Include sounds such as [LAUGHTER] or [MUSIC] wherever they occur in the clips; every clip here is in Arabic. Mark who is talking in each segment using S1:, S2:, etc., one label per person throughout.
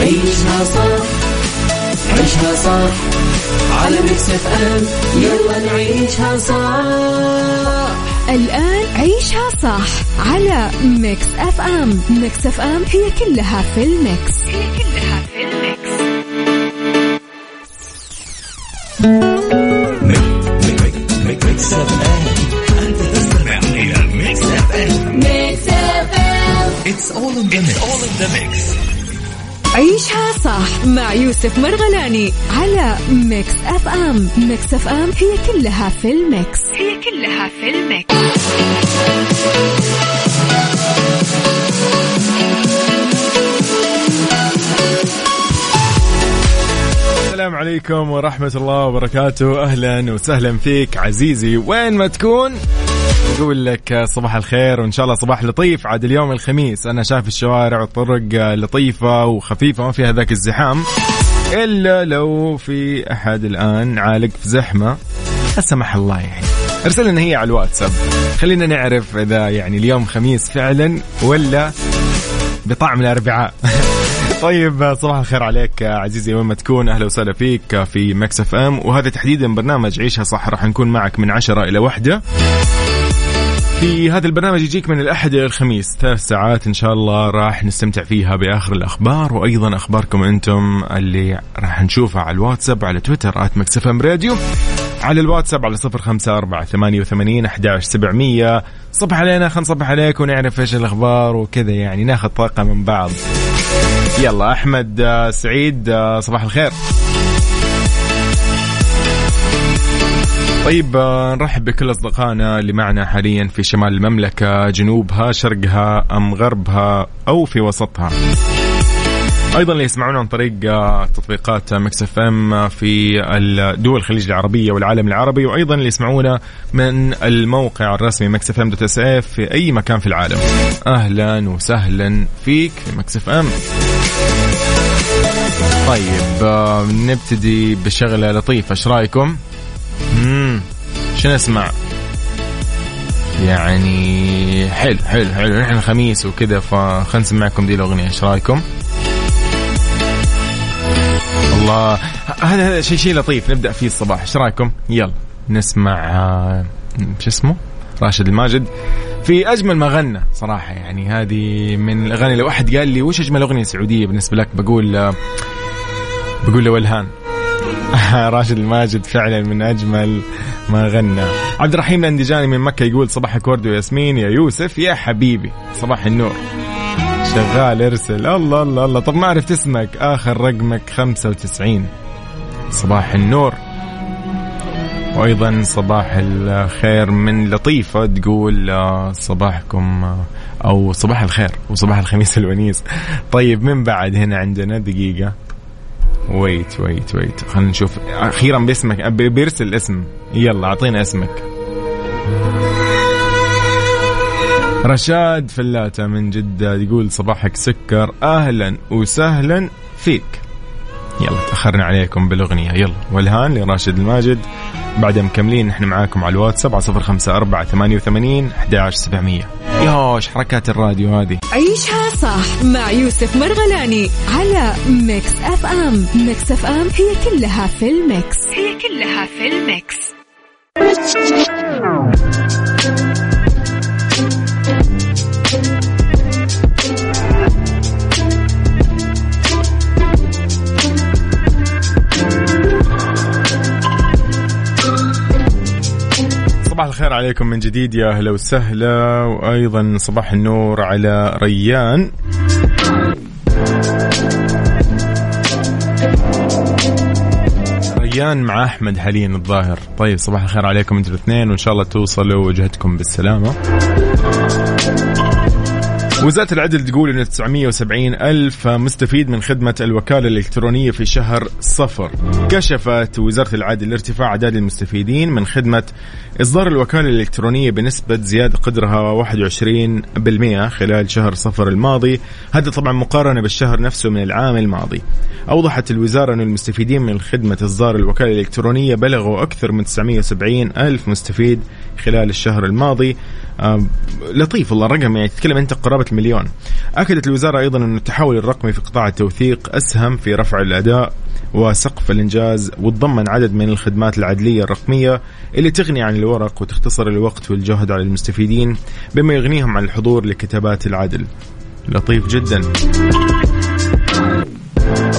S1: عيشها صح عيشها صح. على Mix FM يلا نعيشها صح.
S2: الآن عيشها صح على Mix FM. Mix FM هي كلها في ال mix. هي كلها في ال
S3: mix. Mix FM. انت تستمع إلى Mix
S4: FM. Mix FM
S3: it's all in the mix
S2: عيشها صح مع يوسف مرغلاني على Mix FM. Mix FM هي كلها في ال mix. هي كلها في ال mix.
S5: السلام عليكم ورحمة الله وبركاته. أهلا وسهلا فيك عزيزي. وين ما تكون نقول لك صباح الخير وإن شاء الله صباح لطيف. عاد اليوم الخميس أنا شايف الشوارع والطرق لطيفة وخفيفة ما فيها ذاك الزحام. إلا لو في أحد الآن عالق في زحمة لا سمح الله يعني. أرسل لنا هي على الواتساب. خلينا نعرف إذا يعني اليوم خميس فعلا ولا بطعم الأربعاء. [LAUGHS] طيب صباح الخير عليك عزيزي وين ما تكون؟ أهلا وسهلا فيك في Mix FM. وهذا تحديدا برنامج عيشها صح راح نكون معك من عشرة إلى واحدة. في هذا البرنامج يجيك من الأحد إلى الخميس. ثلاث ساعات إن شاء الله راح نستمتع فيها بآخر الأخبار وأيضا أخباركم أنتم اللي راح نشوفها على الواتساب على تويتر at MixFM Radio. على الواتساب على صفر خمسة أربعة ثمانية وثمانين أحداش سبعمية. صبح علينا خلينا نصبح عليك ونعرف إيش الأخبار وكذا يعني ناخذ طاقة من بعض. يلا أحمد آه، سعيد آه، صباح الخير. طيب آه، نرحب بكل أصدقائنا اللي معنا حاليا في شمال المملكة جنوبها شرقها أم غربها أو في وسطها. أيضا اللي يسمعونا عن طريق آه، تطبيقات Mix FM في الدول الخليج العربية والعالم العربي وأيضا اللي يسمعونا من الموقع الرسمي Mix FM dot SA في أي مكان في العالم. أهلا وسهلا فيك في Mix FM. طيب آه، نبتدي بشغلة لطيفة إيش رأيكم؟ امم شو نسمع؟ يعني حلو حلو حلو. نحن خميس وكذا فخلنا نسمعكم دي الأغنية. إيش رأيكم؟ الله. هذا هذا شيء شيء لطيف. نبدأ فيه الصباح. إيش رأيكم؟ يلا. نسمع آه، شو اسمه؟ راشد الماجد. في أجمل ما غنى صراحة. يعني هذه من الأغاني لو احد قال لي وش أجمل أغنية سعودية بالنسبة لك؟ بقول آه، بقول له ولهان [LAUGHS] راشد الماجد فعلا من أجمل ما غنى. عبد الرحيم الاندجاني من مكة يقول صباحك ورد وياسمين يا يوسف يا حبيبي. صباح النور. شغال إرسل. الله الله الله. طب ما عرفت اسمك؟ آخر رقمك 95 صباح النور. وأيضا صباح الخير من لطيفة تقول آه، صباحكم آه، أو صباح الخير وصباح الخميس الونيس. طيب من بعد هنا عندنا دقيقة. wait wait wait خلينا نشوف. أخيرا باسمك. بي- بيرسل اسم. يلا أعطينا اسمك. رشاد فلاتة من جدة يقول صباحك سكر. أهلا وسهلا فيك. يلا تأخرنا عليكم بالأغنية. يلا. والهان لراشد الماجد. بعد مكملين نحن معاكم على الواتساب على صفر خمسة أربعة ثمانية وثمانين أحداش سبعمية. يوش حركات الراديو هذه.
S2: عيشها صح مع يوسف مرغلاني على Mix FM Mix FM هي كلها في ال mix. هي كلها
S5: الخير عليكم من جديد يا أهلا وسهلا وأيضا صباح النور على ريان. ريان مع أحمد حاليا الظاهر. طيب صباح الخير عليكم أنتم الاثنين وإن شاء الله توصلوا وجهتكم بالسلامة. [LAUGHS] وزارة العدل تقول أن 970 ألف مستفيد من خدمة الوكالة الإلكترونية في شهر صفر. كشفت وزارة العدل ارتفاع أعداد المستفيدين من خدمة إصدار الوكالة الإلكترونية بنسبة زيادة قدرها 21% خلال شهر صفر الماضي. هذا طبعا مقارنة بالشهر نفسه من العام الماضي. أوضحت الوزارة أن المستفيدين من خدمة إصدار الوكالة الإلكترونية بلغوا أكثر من 970 ألف مستفيد خلال الشهر الماضي. لطيف والله الرقم يعني تتكلم أنت قرابة المليون. أكدت الوزارة أيضا أن التحول الرقمي في قطاع التوثيق أسهم في رفع الأداء وسقف الإنجاز وتضمن عدد من الخدمات العدلية الرقمية اللي تغني عن الورق وتختصر الوقت والجهد على المستفيدين بما يغنيهم عن الحضور لكتابات العدل. لطيف جدا.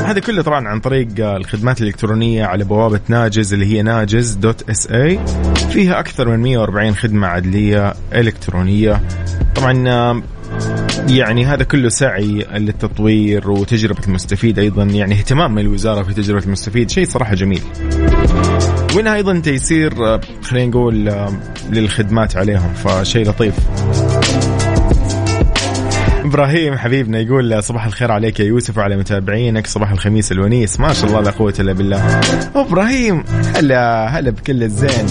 S5: هذا كله طبعا عن طريق الخدمات الإلكترونية على بوابة ناجز اللي هي ناجز دوت إس اي فيها أكثر من 140 خدمة عدلية إلكترونية. طبعا يعني هذا كله سعي للتطوير وتجربة المستفيد أيضا. يعني اهتمام من الوزارة في تجربة المستفيد شيء صراحة جميل. ومنها أيضا تيسير خلينا نقول للخدمات عليهم فشيء لطيف. إبراهيم حبيبنا يقول صباح الخير عليك يا يوسف وعلى متابعينك. صباح الخميس الونيس. ما شاء الله لا قوة إلا بالله. إبراهيم هلا هلا بكل الزين.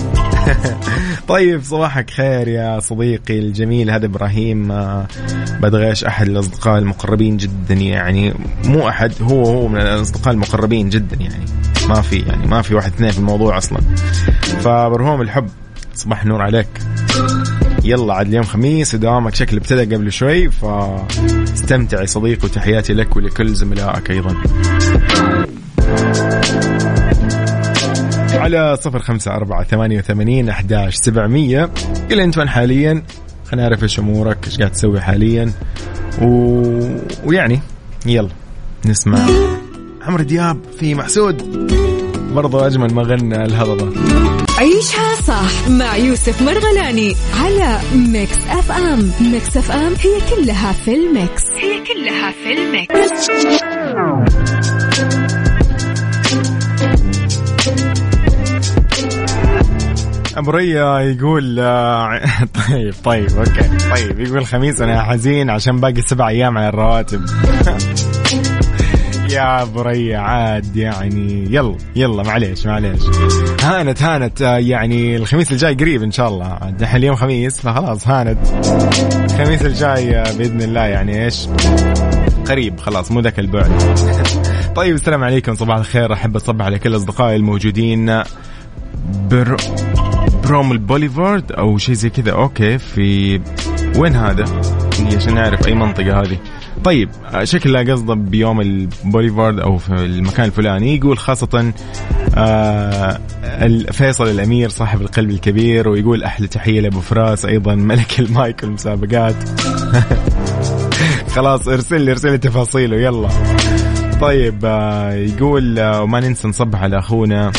S5: [LAUGHS] طيب صباحك خير يا صديقي الجميل. هذا إبراهيم بدغيش أحد الأصدقاء المقربين جدا يعني. مو أحد هو هو من الأصدقاء المقربين جدا يعني. ما في يعني ما في واحد اثنين في الموضوع أصلا. فبرهوم الحب صباح النور عليك. يلا عاد اليوم خميس ودوامك شكل ابتدى قبل شوي فاستمتع يا صديقي وتحياتي لك ولكل زملائك أيضا. على صفر خمسة أربعة ثمانية وثمانين أحداش سبعمية. قل أنت وين حاليا؟ خلينا نعرف إيش أمورك إيش قاعد تسوي حاليا. و... ويعني يلا نسمع. عمرو دياب في محسود برضو أجمل ما غنى الهضبة.
S2: عيشها صح مع يوسف مرغلاني على Mix FM. Mix FM هي كلها في ال mix. هي كلها في ال
S5: mix. ريا يقول [LAUGHS] طيب طيب okay طيب يقول الخميس أنا حزين عشان باقي سبع أيام على الرواتب. [LAUGHS] يا بريا عاد يعني. يلا يلا معليش معليش. هانت هانت يعني الخميس الجاي قريب إن شاء الله. دحين اليوم خميس فخلاص هانت. الخميس الجاي بإذن الله يعني إيش؟ قريب خلاص مو ذاك البعد. [LAUGHS] طيب السلام عليكم. صباح الخير. أحب اصبح على كل أصدقائي الموجودين. بر... بروم البوليفارد أو شيء زي كذا. okay في وين هذا؟ عشان نعرف أي منطقة هذه. طيب شكلها قصده بيوم البوليفارد أو في المكان الفلاني يقول خاصة آه فيصل الأمير صاحب القلب الكبير ويقول أحلى تحية لأبو فراس أيضا ملك المايك والمسابقات. [LAUGHS] خلاص ارسل لي ارسل لي تفاصيله يلا. طيب آه يقول آه وما ننسى نصبح على أخونا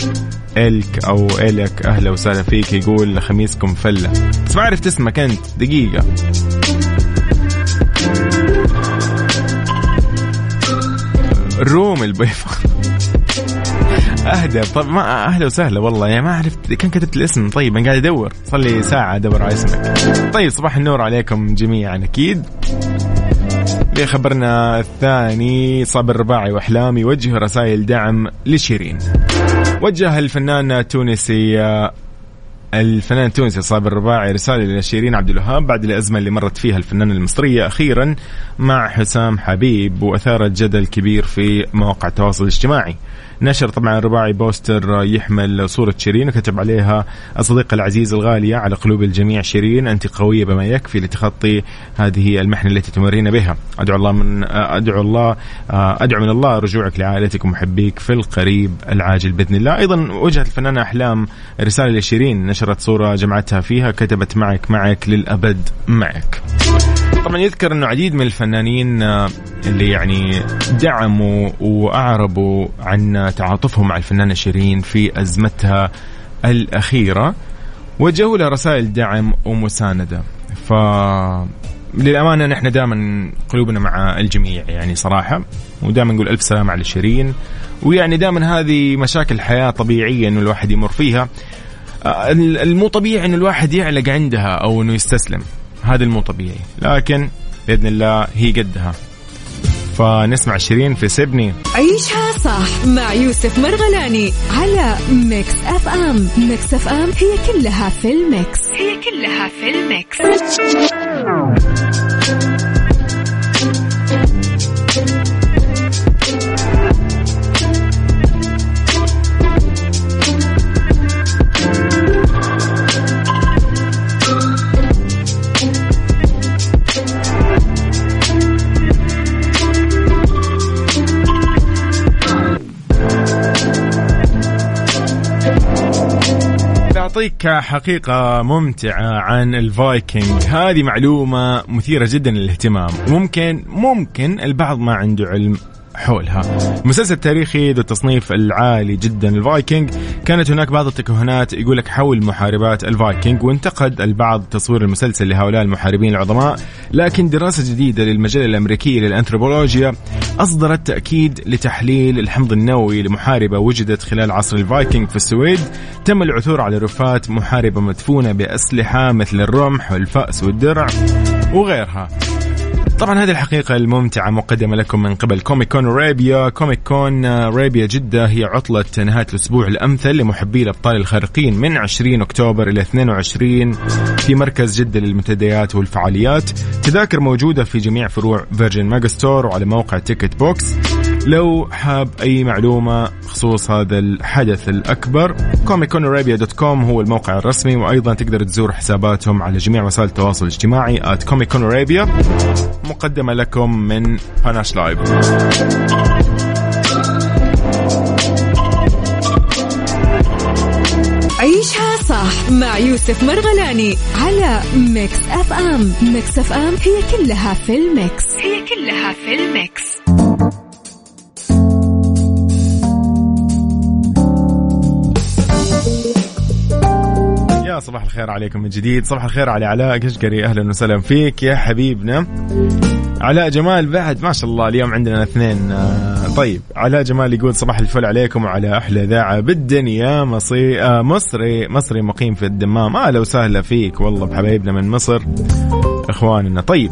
S5: إلك أو الك أهلا وسهلا فيك يقول خميسكم فلة. بس ما عرفت اسمك أنت دقيقة. الروم البيضاء [LAUGHS] أهدى. طب ما أهلا وسهلا والله. يعني ما عرفت كان كتبت الاسم. طيب أنا قاعد أدور. صار لي ساعة أدور على اسمك. طيب صباح النور عليكم جميعا. أكيد. خبرنا الثاني صابر الرباعي وأحلامي. يوجه رسائل دعم لشيرين. وجه الفنان التونسي الفنان التونسي صابر الرباعي رسالة لشيرين عبد الوهاب بعد الأزمة اللي مرت فيها الفنانة المصرية أخيرا مع حسام حبيب وأثارت جدل كبير في مواقع التواصل الاجتماعي. نشر طبعا الرباعي بوستر يحمل صورة شيرين وكتب عليها الصديقة العزيزة الغالية على قلوب الجميع. شيرين أنت قوية بما يكفي لتخطي هذه المحنة التي تمرين بها. أدعو الله من أدعو الله أدعو من الله رجوعك لعائلتك ومحبيك في القريب العاجل بإذن الله. أيضا وجهت الفنانة أحلام رسالة لشيرين نشرت صورة جمعتها فيها كتبت معك معك للأبد معك. طبعا يذكر إنه عديد من الفنانين اللي يعني دعموا وأعربوا عن تعاطفهم مع الفنانة شيرين في أزمتها الأخيرة وجهوا لها رسائل دعم ومساندة. ف للأمانة نحن دائما قلوبنا مع الجميع يعني صراحة ودائما نقول ألف سلامه على شيرين. ويعني دائما هذه مشاكل حياه طبيعية إنه الواحد يمر فيها. المو طبيعي إنه الواحد يعلق عندها أو إنه يستسلم. هذا المو طبيعي. لكن بإذن الله هي قدها. فنسمع شيرين في سيبني.
S2: عيشها صح مع يوسف مرغلاني على Mix FM. Mix FM هي كلها في ال mix. هي كلها في الميكس.
S5: أعطيك حقيقة ممتعة عن الفايكنج. هذه معلومة مثيرة جدا للاهتمام. ممكن ممكن البعض ما عنده علم. حولها. مسلسل تاريخي ذو التصنيف العالي جدا. الفايكنج كانت هناك بعض التكهنات يقول لك حول محاربات الفايكنج وانتقد البعض تصوير المسلسل لهؤلاء المحاربين العظماء لكن دراسة جديدة للمجلة الأمريكية للأنثروبولوجيا أصدرت تأكيد لتحليل الحمض النووي لمحاربة وجدت خلال عصر الفايكنج في السويد. تم العثور على رفات محاربة مدفونة بأسلحة مثل الرمح والفأس والدرع وغيرها. طبعا هذه الحقيقة الممتعة مقدمة لكم من قبل Comic Con Arabia Comic Con Arabia جدة هي عطلة نهاية الأسبوع الأمثل لمحبي الأبطال الخارقين من 20 أكتوبر إلى 22 في مركز جدة للمنتديات والفعاليات. تذاكر موجودة في جميع فروع Virgin Megastore وعلى موقع Ticket Box لو حاب أي معلومة بخصوص هذا الحدث الأكبر com هو الموقع الرسمي وأيضا تقدر تزور حساباتهم على جميع وسائل التواصل الاجتماعي at ComicConArabia مقدمة لكم من Panache Live
S2: عيشها صح مع يوسف مرغلاني على Mix FM Mix FM هي كلها في ال mix. هي كلها في الميكس.
S5: صباح الخير عليكم من جديد. صباح الخير على علاء قشقري أهلا وسهلا فيك يا حبيبنا. علاء جمال بعد ما شاء الله اليوم عندنا اثنين. آه، طيب علاء جمال يقول صباح الفل عليكم وعلى أحلى اذاعه بالدنيا. مصري آه مصري مصري مقيم في الدمام. أهلا وسهلا فيك والله بحبايبنا من مصر إخواننا. طيب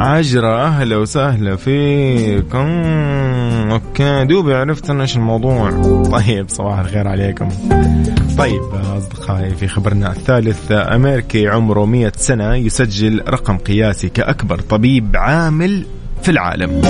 S5: عجرة أهلا وسهلا فيك مم، okay دوبي عرفت أنا إيش الموضوع. طيب صباح الخير عليكم. طيب أصدقائي في خبرنا الثالث أمريكي عمره 100 سنة يسجل رقم قياسي كأكبر طبيب عامل في العالم.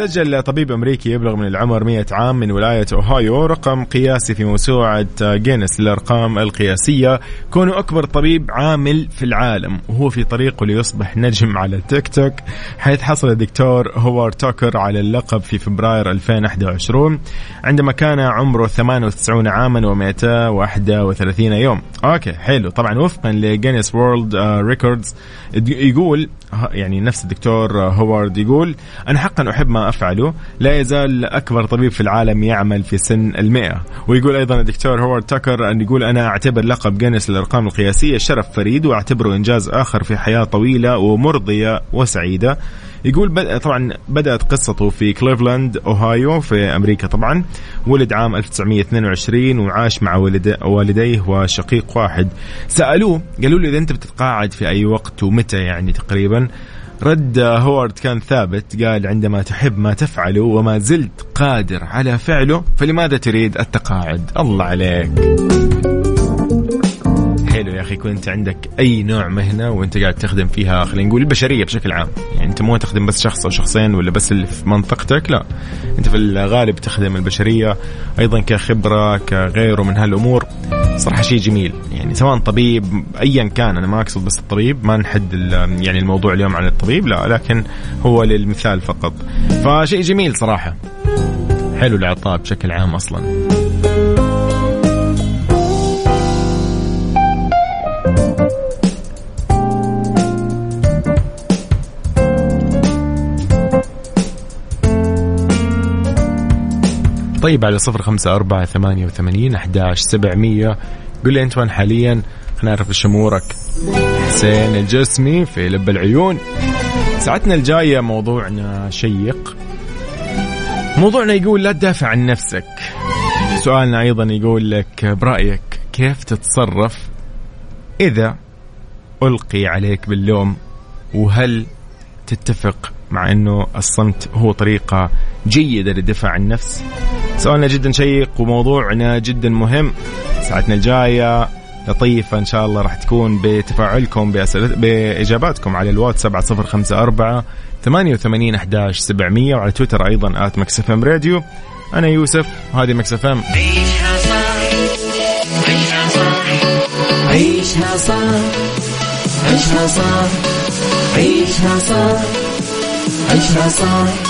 S5: سجل طبيب أمريكي يبلغ من العمر 100 عام من ولاية أوهايو رقم قياسي في موسوعة جينيس للأرقام القياسية. كونه أكبر طبيب عامل في العالم وهو في طريقه ليصبح نجم على التيك توك حيث حصل الدكتور هوارد توكر على اللقب في فبراير 2021 عندما كان عمره 98 عاما و231 يوم. okay حلو. طبعا وفقا ل Guinness World Records يقول يعني نفس الدكتور هوارد يقول أنا حقا أحب ما أفعله لا يزال أكبر طبيب في العالم يعمل في سن المئة. ويقول أيضا الدكتور هوارد تاكر أن يقول أنا أعتبر لقب جينيس للأرقام القياسية شرف فريد وأعتبره إنجاز آخر في حياة طويلة ومرضية وسعيدة. يقول بدأ طبعا بدأت قصته في كليفلاند أوهايو في أمريكا طبعا. ولد عام 1922 وعاش مع والد والديه وشقيق واحد. سألوه قالوا له إذا أنت بتتقاعد في أي وقت ومتى يعني تقريبا؟ رد هوارد كان ثابت قال عندما تحب ما تفعله وما زلت قادر على فعله فلماذا تريد التقاعد؟ الله عليك. حلو يا أخي يكون أنت عندك أي نوع مهنة وأنت قاعد تخدم فيها خلينا نقول البشرية بشكل عام. يعني أنت مو تخدم بس شخص أو شخصين ولا بس اللي في منطقتك لا. أنت في الغالب تخدم البشرية أيضا كخبرة كغيره من هالأمور. صراحة شيء جميل. يعني سواء طبيب ايا كان أنا ما أقصد بس الطبيب ما نحد يعني الموضوع اليوم عن الطبيب لا لكن هو للمثال فقط. فشيء جميل صراحة. حلو العطاء بشكل عام أصلا. طيب على صفر خمسة أربعة ثمانية وثمانين أحداش سبعمية. قل لي أنت وين حاليا؟ خلينا نعرف إيش أمورك. حسين الجسمي في لب العيون. ساعتنا الجاية موضوعنا شيق. موضوعنا يقول لا تدافع عن نفسك. سؤالنا أيضا يقول لك برأيك كيف تتصرف إذا ألقي عليك باللوم؟ وهل تتفق مع إنه الصمت هو طريقة جيدة للدفاع عن النفس؟ سؤالنا جدا شيق وموضوعنا جدا مهم. ساعتنا الجاية لطيفة إن شاء الله راح تكون بتفاعلكم بإجاباتكم على الواتس 7054 88 11 700 وعلى تويتر أيضا at Mix FM Radio. أنا يوسف وهذه Mix FM.
S1: عيشها صح عيشها صح عيشها صح عيشها صح عيشها صح عيشها صح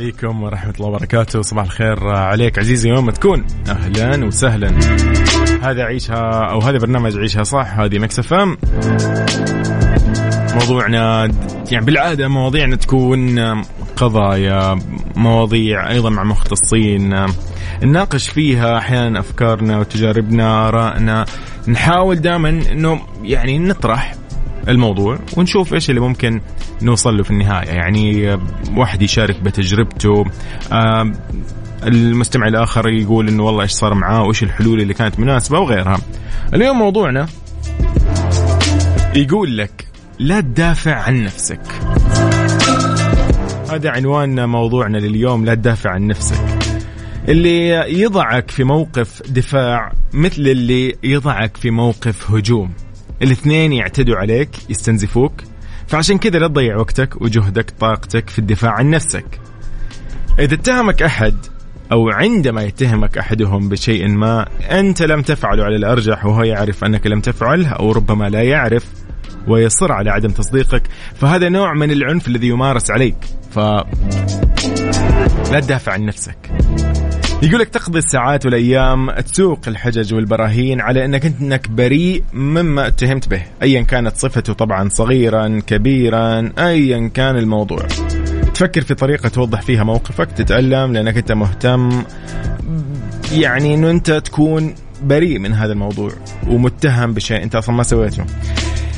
S5: عليكم ورحمة الله وبركاته. صباح الخير عليك عزيزي يوم ما تكون؟ أهلا وسهلا. هذا عيشها أو هذا برنامج عيشها صح هذه مكسف إم. موضوعنا يعني بالعادة مواضيعنا تكون قضايا مواضيع أيضا مع مختصين. نناقش فيها أحيانا أفكارنا وتجاربنا آرائنا. نحاول دائما أنه يعني نطرح الموضوع ونشوف إيش اللي ممكن نوصل له في النهاية. يعني واحد يشارك بتجربته المستمع الآخر يقول إنه والله إيش صار معاه وإيش الحلول اللي كانت مناسبة وغيرها. اليوم موضوعنا يقول لك لا تدافع عن نفسك. هذا عنوان موضوعنا لليوم لا تدافع عن نفسك. اللي يضعك في موقف دفاع مثل اللي يضعك في موقف هجوم. الاثنين يعتدوا عليك يستنزفوك. فعشان كذا لا تضيع وقتك وجهدك طاقتك في الدفاع عن نفسك. إذا اتهمك أحد أو عندما يتهمك أحدهم بشيء ما أنت لم تفعله على الأرجح وهو يعرف أنك لم تفعله أو ربما لا يعرف ويصر على عدم تصديقك فهذا نوع من العنف الذي يمارس عليك. ف لا تدافع عن نفسك. يقولك تقضي الساعات والأيام تسوق الحجج والبراهين على إنك إنك بريء مما اتهمت به، ايا كانت صفته طبعا صغيرا كبيرا ايا كان الموضوع. تفكر في طريقة توضح فيها موقفك، تتألم لأنك أنت مهتم يعني إنه أنت تكون بريء من هذا الموضوع ومتهم بشيء أنت أصلا ما سويته.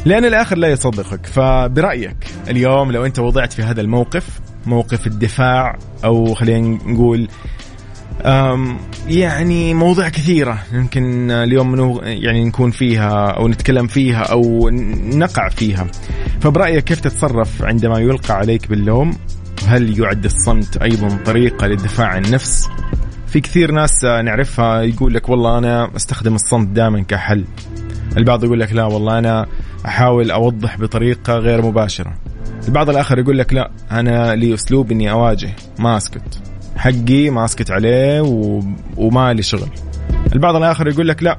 S5: لأن الآخر لا يصدقك، فبرأيك اليوم لو أنت وضعت في هذا الموقف موقف الدفاع أو خلينا نقول يعني مواضيع كثيرة يمكن اليوم يعني نكون فيها أو نتكلم فيها أو نقع فيها. فبرأيك كيف تتصرف عندما يلقى عليك باللوم؟ هل يعد الصمت أيضا طريقة للدفاع عن النفس؟ في كثير ناس نعرفها يقول لك والله أنا أستخدم الصمت دائما كحل. البعض يقول لك لا والله أنا أحاول أوضح بطريقة غير مباشرة. البعض الآخر يقول لك لا أنا لي أسلوب إني أواجه. ما أسكت. حقي ما اسكت عليه و... وما لي شغل. البعض الآخر يقول لك لا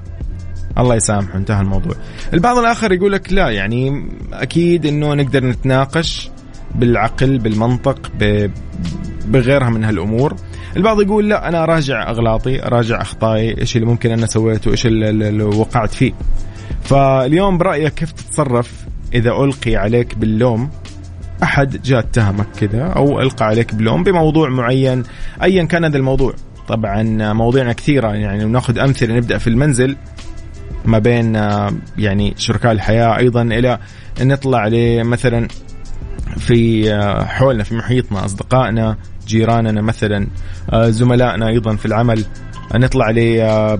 S5: الله يسامحه انتهى الموضوع. البعض الآخر يقول لك لا يعني أكيد إنه نقدر نتناقش بالعقل بالمنطق ب... بغيرها من هالأمور. البعض يقول لا أنا اراجع أغلاطي اراجع أخطائي إيش اللي ممكن أنا سويته إيش اللي وقعت فيه. فاليوم برأيك كيف تتصرف إذا ألقي عليك باللوم؟ أحد جاء اتهمك كذا أو ألقى عليك بلوم بموضوع معين ايا كان هذا الموضوع. طبعا مواضيعنا كثيره يعني ناخذ أمثلة نبدأ في المنزل ما بين يعني شركاء الحياة أيضا إلى نطلع مثلا في حولنا في محيطنا أصدقائنا جيراننا مثلا زملائنا أيضا في العمل. نطلع ل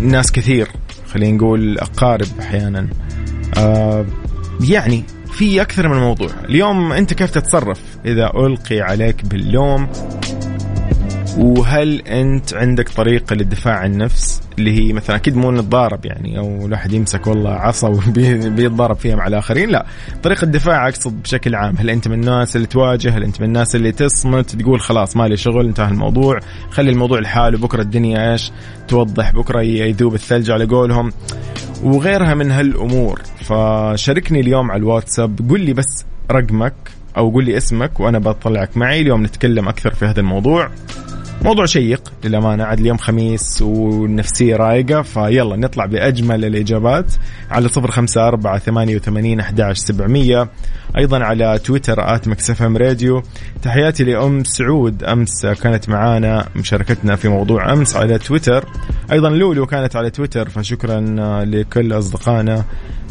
S5: ناس كثير خلينا نقول أقارب أحيانا. يعني في أكثر من موضوع. اليوم أنت كيف تتصرف إذا ألقي عليك باللوم؟ وهل أنت عندك طريقة للدفاع عن النفس اللي هي مثلا أكيد مو نتضارب يعني أو الواحد يمسك والله عصا وبيتضارب فيها مع الآخرين؟ لا. طريقة الدفاع أقصد بشكل عام هل أنت من الناس اللي تواجه؟ هل أنت من الناس اللي تصمت؟ تقول خلاص مالي شغل انتهى الموضوع. خلي الموضوع لحاله بكرة الدنيا إيش؟ توضح بكرة يذوب الثلج على قولهم. وغيرها من هالأمور. فشاركني اليوم على الواتساب قل لي بس رقمك أو قول لي اسمك وأنا بطلعك معي. اليوم نتكلم أكثر في هذا الموضوع. موضوع شيق للأمانة. عاد اليوم خميس والنفسية رايقة فيلا نطلع بأجمل الإجابات على صفر خمسة أربعة ثمانية وثمانين أحداش سبعمية. أيضا على تويتر آت مكسفهم راديو. تحياتي لأم سعود. أمس كانت معانا مشاركتنا في موضوع أمس على تويتر. أيضا لولو كانت على تويتر فشكرا لكل أصدقائنا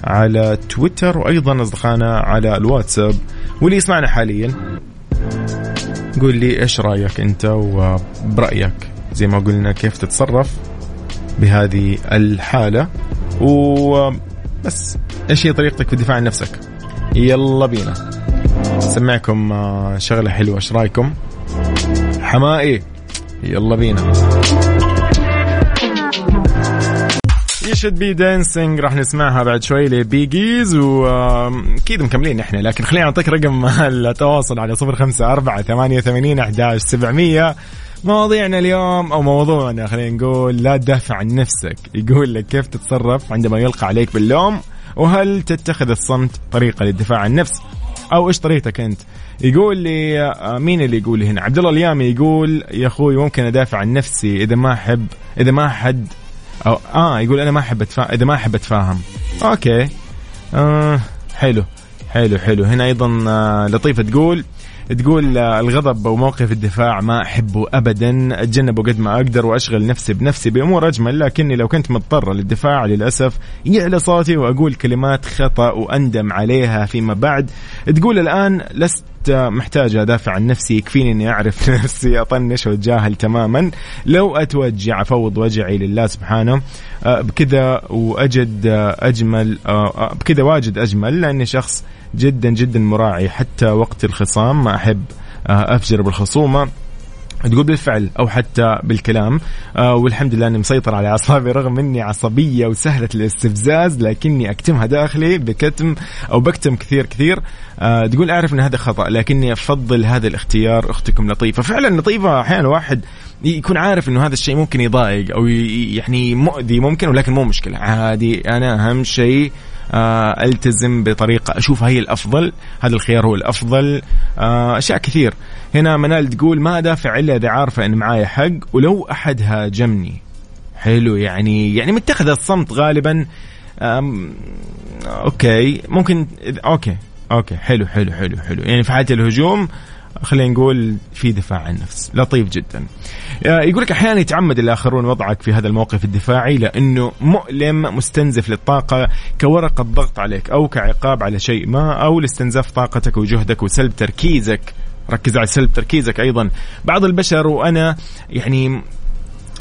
S5: على تويتر وأيضا أصدقائنا على الواتساب. واللي يسمعنا حاليا. قول لي إيش رأيك أنت وبرأيك؟ زي ما قلنا كيف تتصرف بهذه الحالة؟ وبس إيش هي طريقتك في الدفاع عن نفسك؟ يلا بينا. سمعكم آه، شغلة حلوة إيش رأيكم؟ حمائي. يلا بينا. You Should Be Dancing راح نسمعها بعد شوي ل Bee Gees واكيد مكملين إحنا لكن خلينا نعطيك رقم التواصل على صفر خمسة أربعة ثمانية وثمانين أحداش سبعمية. مواضيعنا اليوم أو موضوعنا خلينا نقول لا تدافع عن نفسك. يقول لك كيف تتصرف عندما يلقى عليك باللوم؟ وهل تتخذ الصمت طريقة للدفاع عن النفس أو إيش طريقتك أنت؟ يقول لي آه، مين اللي يقول هنا؟ عبد الله اليامي يقول يا أخوي ممكن أدافع عن نفسي إذا ما أحب إذا ما حد أو آه يقول أنا ما أحب اتفاهم إذا ما أحب أتفاهم. أوكي. آه حلو. حلو حلو. هنا أيضا آه لطيفة تقول تقول آه الغضب وموقف الدفاع ما أحبه ابدا. اتجنبه قد ما أقدر وأشغل نفسي بنفسي بأمور أجمل لكني لو كنت مضطر للدفاع للأسف يعلى صوتي وأقول كلمات خطأ وأندم عليها فيما بعد. تقول الآن لست محتاج أدافع عن نفسي يكفيني إني أعرف [LAUGHS] نفسي أطنش وأتجاهل تماما. لو أتوجع أفوض وجعي لله سبحانه. آه، بكذا وأجد أجمل آه، بكذا واجد أجمل لأني شخص جدا جدا مراعي حتى وقت الخصام. ما أحب أفجر بالخصومة. تقول بالفعل أو حتى بالكلام. آه والحمد لله إني مسيطر على أعصابي رغم إني عصبية وسهلة الاستفزاز لكني أكتمها داخلي بكتم أو بكتم كثير كثير. آه تقول أعرف إن هذا خطأ لكني أفضل هذا الاختيار أختكم لطيفة. فعلا لطيفة أحيانا واحد يكون عارف إنه هذا الشيء ممكن يضايق أو يعني مؤذي ممكن ولكن مو مشكلة. عادي أنا أهم شيء آه، ألتزم بطريقة أشوفها هي الأفضل. هذا الخيار هو الأفضل. آه، أشياء كثير. هنا منال تقول ما دافع الا اذا عارفة إن معايا حق ولو أحد هاجمني؟ حلو يعني يعني متخذ الصمت غالبا okay ممكن okay okay حلو حلو حلو حلو. يعني في حالة الهجوم خلينا نقول في دفاع عن النفس لطيف جدا. يقول لك أحيانا يتعمد الآخرون وضعك في هذا الموقف الدفاعي لأنه مؤلم مستنزف للطاقة كورقة ضغط عليك أو كعقاب على شيء ما أو لاستنزاف طاقتك وجهدك وسلب تركيزك. ركز على سلب تركيزك أيضا. بعض البشر وأنا يعني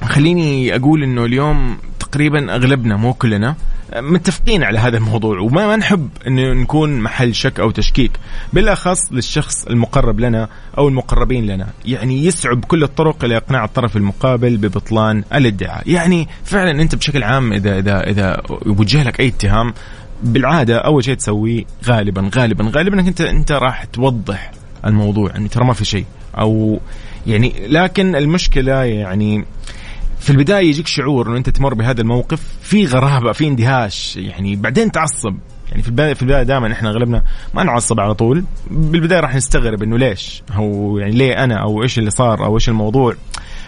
S5: خليني أقول إنه اليوم تقريبا أغلبنا مو كلنا متفقين على هذا الموضوع وما ما نحب انه نكون محل شك أو تشكيك. بالأخص للشخص المقرب لنا أو المقربين لنا. يعني يسعى بكل الطرق إلى إقناع الطرف المقابل ببطلان الادعاء. يعني فعلا أنت بشكل عام إذا إذا إذا وجه لك أي اتهام بالعادة أول شيء تسويه غالبا غالبا غالبا إنك أنت أنت راح توضح الموضوع يعني ترى ما في شيء. أو يعني لكن المشكلة يعني في البداية يجيك شعور إنه أنت تمر بهذا الموقف في غرابة في اندهاش يعني بعدين تعصب. يعني في البدايه في البداية دائما إحنا أغلبنا ما نعصب على طول. بالبداية راح نستغرب إنه ليش؟ أو يعني ليه أنا؟ أو إيش اللي صار؟ أو إيش الموضوع؟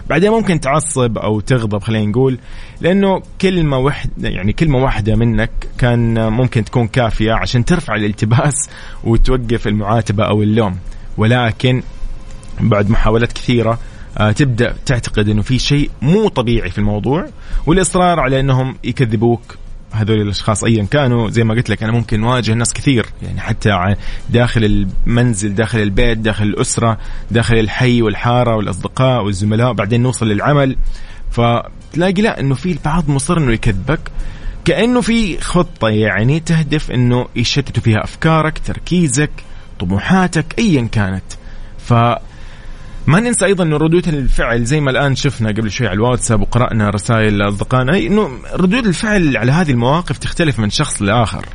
S5: بعدين ممكن تعصب أو تغضب خلينا نقول. لأنه كلمة واحدة يعني كلمة واحدة منك كان ممكن تكون كافية عشان ترفع الالتباس وتوقف المعاتبة أو اللوم. ولكن بعد محاولات كثيرة آه، تبدأ تعتقد إنه في شيء مو طبيعي في الموضوع والإصرار على إنهم يكذبوك. هذول الأشخاص ايا كانوا زي ما قلت لك أنا ممكن واجه ناس كثير يعني حتى داخل المنزل داخل البيت داخل الأسرة داخل الحي والحارة والأصدقاء والزملاء بعدين نوصل للعمل. فتلاقي لا إنه في البعض مصر إنه يكذبك. كأنه في خطة يعني تهدف إنه يشتتوا فيها أفكارك تركيزك. طموحاتك ايا كانت. ف ما ننسى أيضا إنه ردود الفعل زي ما الآن شفنا قبل شوي على الواتساب وقرأنا رسائل أصدقائنا إنه ردود الفعل على هذه المواقف تختلف من شخص لآخر.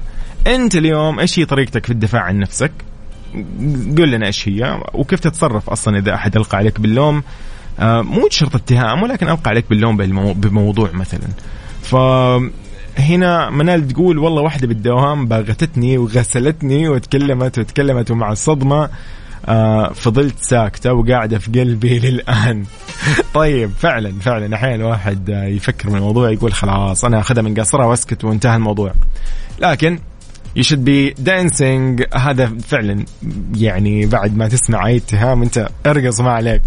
S5: أنت اليوم إيش هي طريقتك في الدفاع عن نفسك؟ قل لنا إيش هي وكيف تتصرف أصلا إذا أحد ألقى عليك باللوم. آه، مو شرط اتهام ولكن ألقى عليك باللوم بموضوع مثلا. ف هنا منال تقول والله واحدة بالدوام باغتتني وغسلتني وتكلمت وتكلمت ومع الصدمة آه فضلت ساكتة وقاعدة في قلبي [LAUGHS] للآن. طيب فعلا فعلا. أحيانا الواحد يفكر من الموضوع يقول خلاص أنا أخذها من قصرها وأسكت وانتهى الموضوع. لكن you should be dancing هذا فعلا يعني بعد ما تسمع أي اتهام أنت أرقص ما عليك.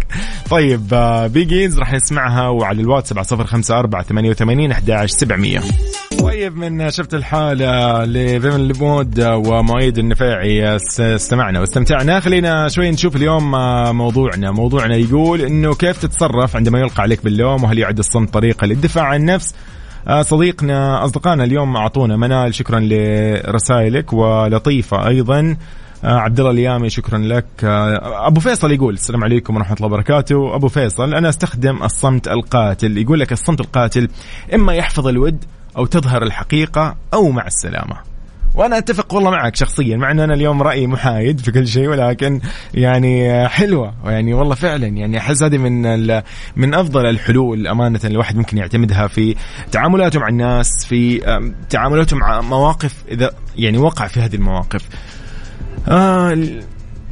S5: طيب بيجيز راح نسمعها وعلى الواتساب على صفر خمسة أربعة ثمانية وثمانين أحد سبعمية. طيب من شفت الحالة لفيمن لبود ومؤيد النفاعي استمعنا واستمتعنا. خلينا شوي نشوف اليوم موضوعنا. موضوعنا يقول إنه كيف تتصرف عندما يلقى عليك باللوم؟ وهل يعد الصمت طريقة للدفاع عن النفس؟ آه، صديقنا أصدقائنا اليوم أعطونا منال شكرا لرسائلك ولطيفة أيضا. آه، عبد الله اليامي شكرا لك. آه، أبو فيصل يقول السلام عليكم ورحمة الله وبركاته. أبو فيصل أنا أستخدم الصمت القاتل. يقول لك الصمت القاتل إما يحفظ الود أو تظهر الحقيقة أو مع السلامة. وأنا أتفق والله معك شخصيا مع ان أنا اليوم رأيي محايد في كل شيء ولكن يعني حلوة يعني والله فعلا يعني أحس هذه من من أفضل الحلول أمانة الواحد ممكن يعتمدها في تعاملاته مع الناس في تعاملاته مع مواقف إذا يعني وقع في هذه المواقف. آه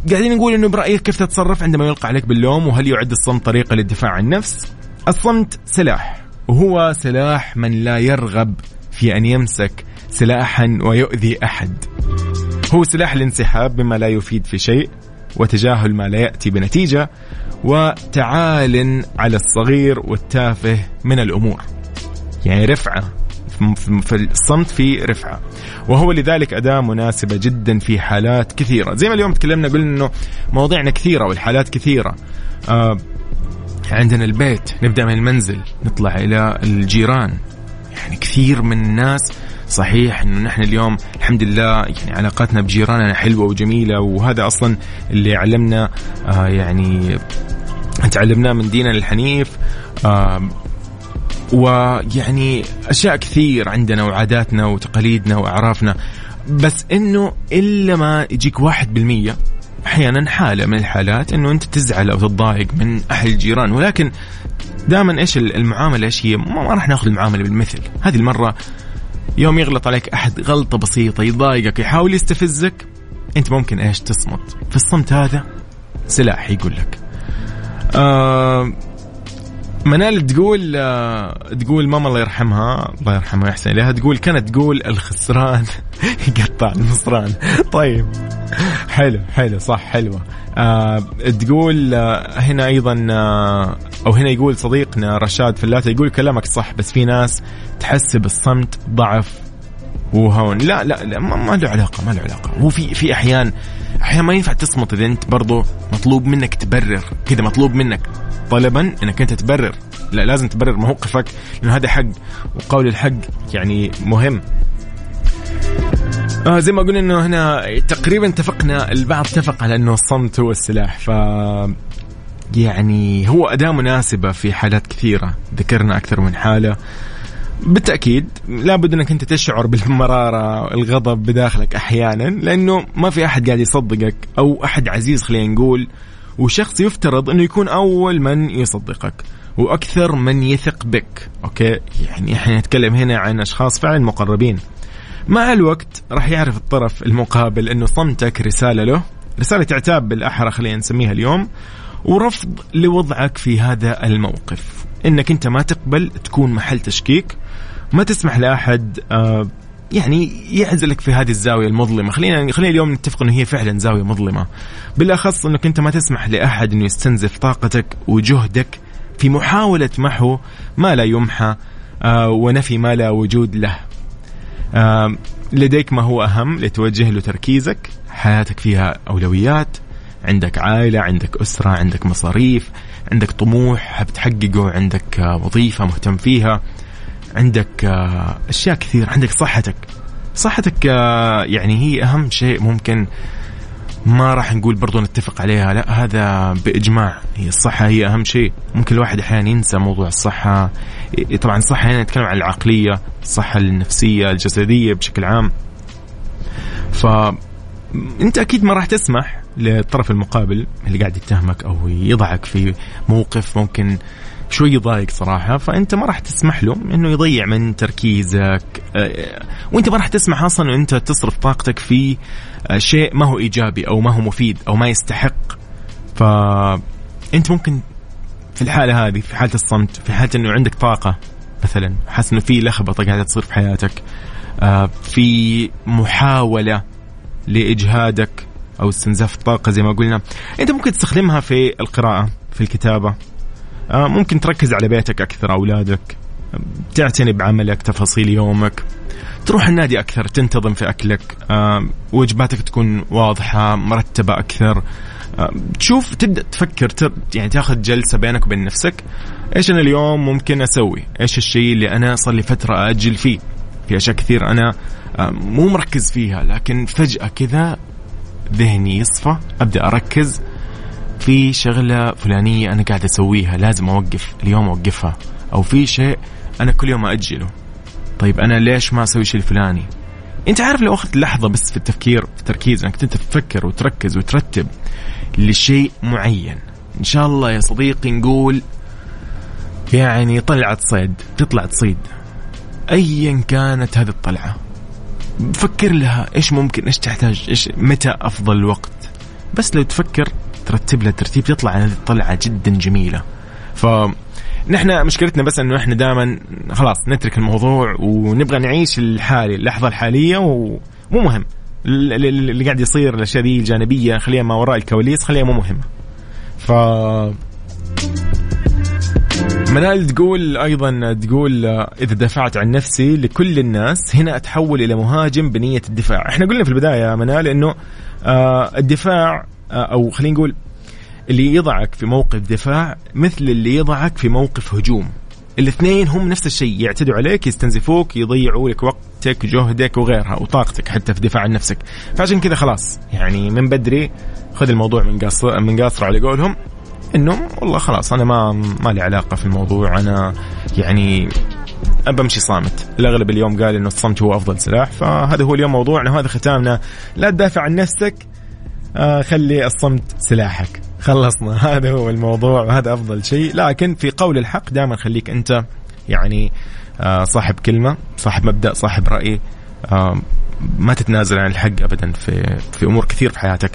S5: قاعدين نقول إنه برأيك كيف تتصرف عندما يلقى عليك باللوم وهل يعد الصمت طريقه للدفاع عن النفس؟ الصمت سلاح وهو سلاح من لا يرغب في أن يمسك سلاحا ويؤذي أحد. هو سلاح الانسحاب مما لا يفيد في شيء وتجاهل ما لا يأتي بنتيجة وتعال على الصغير والتافه من الأمور. يعني رفعة في الصمت في رفعة. وهو لذلك أداة مناسبة جدا في حالات كثيرة. زي ما اليوم تكلمنا قلنا إنه مواضيعنا كثيرة والحالات كثيرة. آه عندنا البيت نبدأ من المنزل نطلع إلى الجيران. يعني كثير من الناس صحيح إنه نحن اليوم الحمد لله يعني علاقاتنا بجيراننا حلوة وجميلة وهذا أصلا اللي علمنا آه يعني تعلمناه من ديننا الحنيف آه ويعني أشياء كثير عندنا وعاداتنا وتقاليدنا وأعرافنا. بس إنه إلا ما يجيك واحد بالمية أحيانا حالة من الحالات إنه أنت تزعل أو تتضايق من أهل الجيران. ولكن دائما إيش المعاملة إيش هي؟ ما راح ناخذ المعاملة بالمثل، هذه المرة يوم يغلط عليك أحد غلطة بسيطة يضايقك يحاول يستفزك أنت ممكن إيش تصمت؟ في الصمت هذا سلاح يقول لك. آه منال تقول آه تقول ماما الله يرحمها الله يرحمها ويحسن إليها تقول كانت تقول الخسران [LAUGHS] يقطع المصران. طيب حلو حلو صح حلوة. آه تقول آه هنا أيضا آه أو هنا يقول صديقنا رشاد فلاته يقول كلامك صح بس في ناس تحسب الصمت ضعف وهون. لا لا, لا ما, ما له علاقة ما له علاقة. هو في في أحيان أحيانا ما ينفع تصمت إذا أنت برضه مطلوب منك تبرر. كذا مطلوب منك طلبا إنك أنت تبرر. لا لازم تبرر موقفك لأنه هذا حق وقول الحق يعني مهم. آه زي ما قلنا إنه هنا تقريبا اتفقنا البعض اتفق على إنه الصمت هو السلاح ف يعني هو أداة مناسبة في حالات كثيرة. ذكرنا أكثر من حالة. بالتأكيد لابد أنك أنت تشعر [LAUGHS] بالمرارة الغضب بداخلك أحيانا لأنه ما في أحد قاعد يصدقك أو أحد عزيز خلينا نقول وشخص يفترض أنه يكون أول من يصدقك وأكثر من يثق بك. أوكي؟ يعني إحنا نتكلم هنا عن أشخاص فعلا مقربين. مع الوقت راح يعرف الطرف المقابل أنه صمتك رسالة له. رسالة عتاب بالأحرى خلينا نسميها اليوم. ورفض لوضعك في هذا الموقف. إنك أنت ما تقبل تكون محل تشكيك ما تسمح لأحد آه يعني يعزلك في هذه الزاوية المظلمة. خلينا خلينا اليوم نتفق إنه هي فعلا زاوية مظلمة. بالأخص إنك أنت ما تسمح لأحد إنه يستنزف طاقتك وجهدك في محاولة محو ما لا يمحى آه ونفي ما لا وجود له. لديك ما هو أهم لتوجه له تركيزك حياتك فيها أولويات عندك عائلة عندك أسرة عندك مصاريف عندك طموح حاب تحققه عندك آه، وظيفة مهتم فيها عندك آه، أشياء كثير عندك صحتك. صحتك آه، يعني هي أهم شيء ممكن ما راح نقول برضو نتفق عليها لا هذا بإجماع. هي الصحة هي أهم شيء. ممكن الواحد أحيانا ينسى موضوع الصحة. طبعا الصحة هنا نتكلم عن العقلية الصحة النفسية الجسدية بشكل عام. ف انت أكيد ما راح تسمح للطرف المقابل اللي قاعد يتهمك أو يضعك في موقف ممكن شوي يضايق صراحة فأنت ما راح تسمح له أنه يضيع من تركيزك. آه، وأنت ما راح تسمح أصلا أنه أنت تصرف طاقتك في آه، شيء ما هو إيجابي أو ما هو مفيد أو ما يستحق. فأنت ممكن في الحالة هذه في حالة الصمت في حالة أنه عندك طاقة مثلا حاسس أنه في لخبطة قاعدة تصير في حياتك آه، في محاولة لإجهادك أو استنزاف الطاقة زي ما قلنا. أنت ممكن تستخدمها في القراءة في الكتابة. آه، ممكن تركز على بيتك أكثر أولادك. تعتني بعملك تفاصيل يومك. تروح النادي أكثر تنتظم في أكلك. آه، وجباتك تكون واضحة مرتبة أكثر. آه، تشوف تبدأ تفكر يعني تاخذ جلسة بينك وبين نفسك. إيش أنا اليوم ممكن أسوي؟ إيش الشيء اللي أنا صار لي فترة أجل فيه؟ في أشياء كثير أنا مو مركز فيها لكن فجأة كذا ذهني يصفى أبدأ أركز في شغلة فلانية أنا قاعد أسويها لازم أوقف اليوم أوقفها أو في شيء أنا كل يوم أجله طيب أنا ليش ما أسوي الشيء الفلاني؟ أنت عارف لو أخذت لحظة بس في التفكير في التركيز أنك أنت تفكر وتركز وترتب لشيء معين. إن شاء الله يا صديقي نقول يعني طلعت صيد تطلع تصيد. أيا كانت هذه الطلعة. فكر لها إيش ممكن إيش تحتاج إيش متى أفضل الوقت بس لو تفكر ترتب له ترتيب تطلع هذه الطلعة جدا جميلة. ف نحن مشكلتنا بس انه إحنا دائما خلاص نترك الموضوع ونبغى نعيش الحالي اللحظة الحالية ومو مهم. اللي قاعد يصير الأشياء دي الجانبية خليها ما وراء الكواليس خليها مو مهمه ف منال تقول أيضا تقول إذا دافعت عن نفسي لكل الناس هنا أتحول إلى مهاجم بنية الدفاع. إحنا قلنا في البداية منال إنه آه، الدفاع آه، أو خلينا نقول اللي يضعك في موقف دفاع مثل اللي يضعك في موقف هجوم. الاثنين هم نفس الشيء يعتدوا عليك يستنزفوك يضيعوا لك وقتك جهدك وغيرها وطاقتك حتى في دفاع عن نفسك. فعشان كذا خلاص يعني من بدري خذ الموضوع من قصر من قاصر على قولهم. إنه والله خلاص أنا ما ما لي علاقة في الموضوع. أنا يعني بمشي صامت. الأغلب اليوم قال إنه الصمت هو أفضل سلاح فهذا هو اليوم موضوعنا. وهذا ختامنا. لا تدافع عن نفسك. آه خلي الصمت سلاحك. خلصنا. [LAUGHS] هذا هو الموضوع وهذا أفضل شيء. لكن في قول الحق دائما خليك أنت يعني آه صاحب كلمة صاحب مبدأ صاحب رأي. آه ما تتنازل عن الحق ابدا في في أمور كثير في حياتك.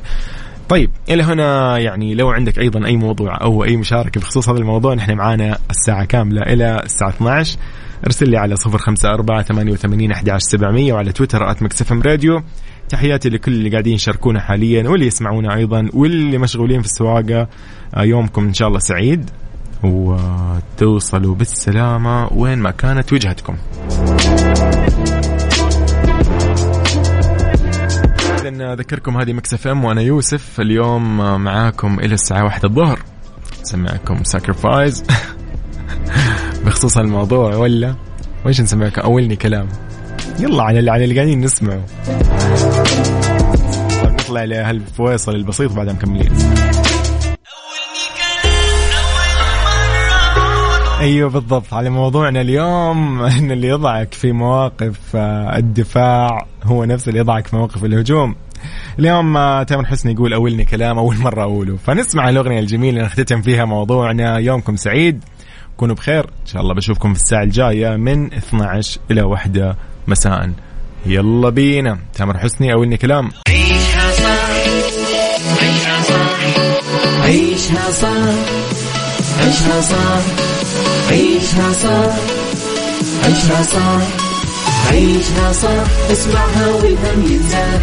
S5: طيب إلى هنا يعني لو عندك أيضا أي موضوع أو أي مشاركة بخصوص هذا الموضوع نحن معانا الساعة كاملة إلى الساعة 12 ارسل لي على 054 88 11700 وعلى تويتر @مكسفم راديو تحياتي لكل اللي قاعدين يشاركونا حاليا واللي يسمعونا أيضا واللي مشغولين في السواقة. آه، يومكم إن شاء الله سعيد. وتوصلوا بالسلامة وين ما كانت وجهتكم. إذا أذكركم هذه Mix FM وأنا يوسف. اليوم معاكم إلى الساعة واحدة الظهر. نسمعكم Sacrifice [LAUGHS] بخصوص الموضوع ولا؟ وإيش نسمعكم أولني كلام. يلا على اللي, على اللي قاعدين نسمعه. طيب نطلع لهالفويصل البسيط بعدها مكملين. أيوه بالضبط. على موضوعنا اليوم إن اللي يضعك في مواقف آه، الدفاع هو نفس اللي يضعك في مواقف الهجوم. اليوم آه، تامر حسني يقول أولني كلام أول مرة أقوله. فنسمع الأغنية الجميلة اللي نختتم فيها موضوعنا. يومكم سعيد. كونوا بخير. إن شاء الله بشوفكم في الساعة الجاية من 12 إلى 1 مساء. يلا بينا. تامر حسني أولني كلام. عيشها صح عيشها صح عيشها صح عيشها صح عيشها صح عيشها صح عيشها صح اسمعها والهم ينزاح.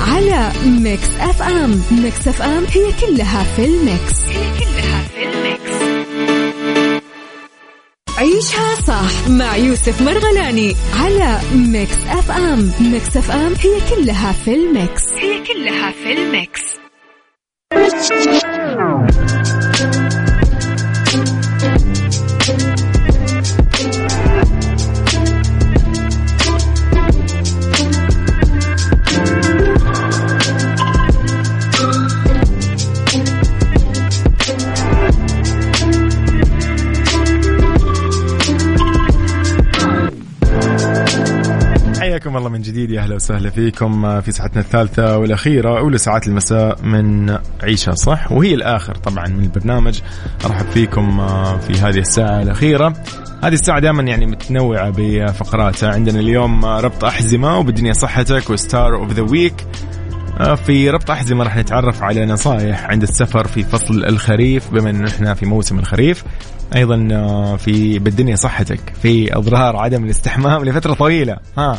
S2: على Mix FM. Mix FM هي كلها في ال mix. هي كلها في ال mix. عيشها صح مع يوسف مرغلاني على Mix FM. Mix FM هي كلها في ال mix. هي كلها في ال
S5: mix. الله من جديد يا أهلا وسهلا فيكم في ساعتنا الثالثة والأخيرة أولى ساعات المساء من عيشها صح؟ وهي الآخر طبعا من البرنامج. أرحب فيكم في هذه الساعة الأخيرة. هذه الساعة دائما يعني متنوعة بفقراتها. عندنا اليوم ربط أحزمة وبالدنيا صحتك و star of the week في ربط أحزمة راح نتعرف على نصائح عند السفر في فصل الخريف بما أنه إحنا في موسم الخريف. أيضا آه، في بالدنيا صحتك في أضرار عدم الاستحمام لفترة طويلة. ها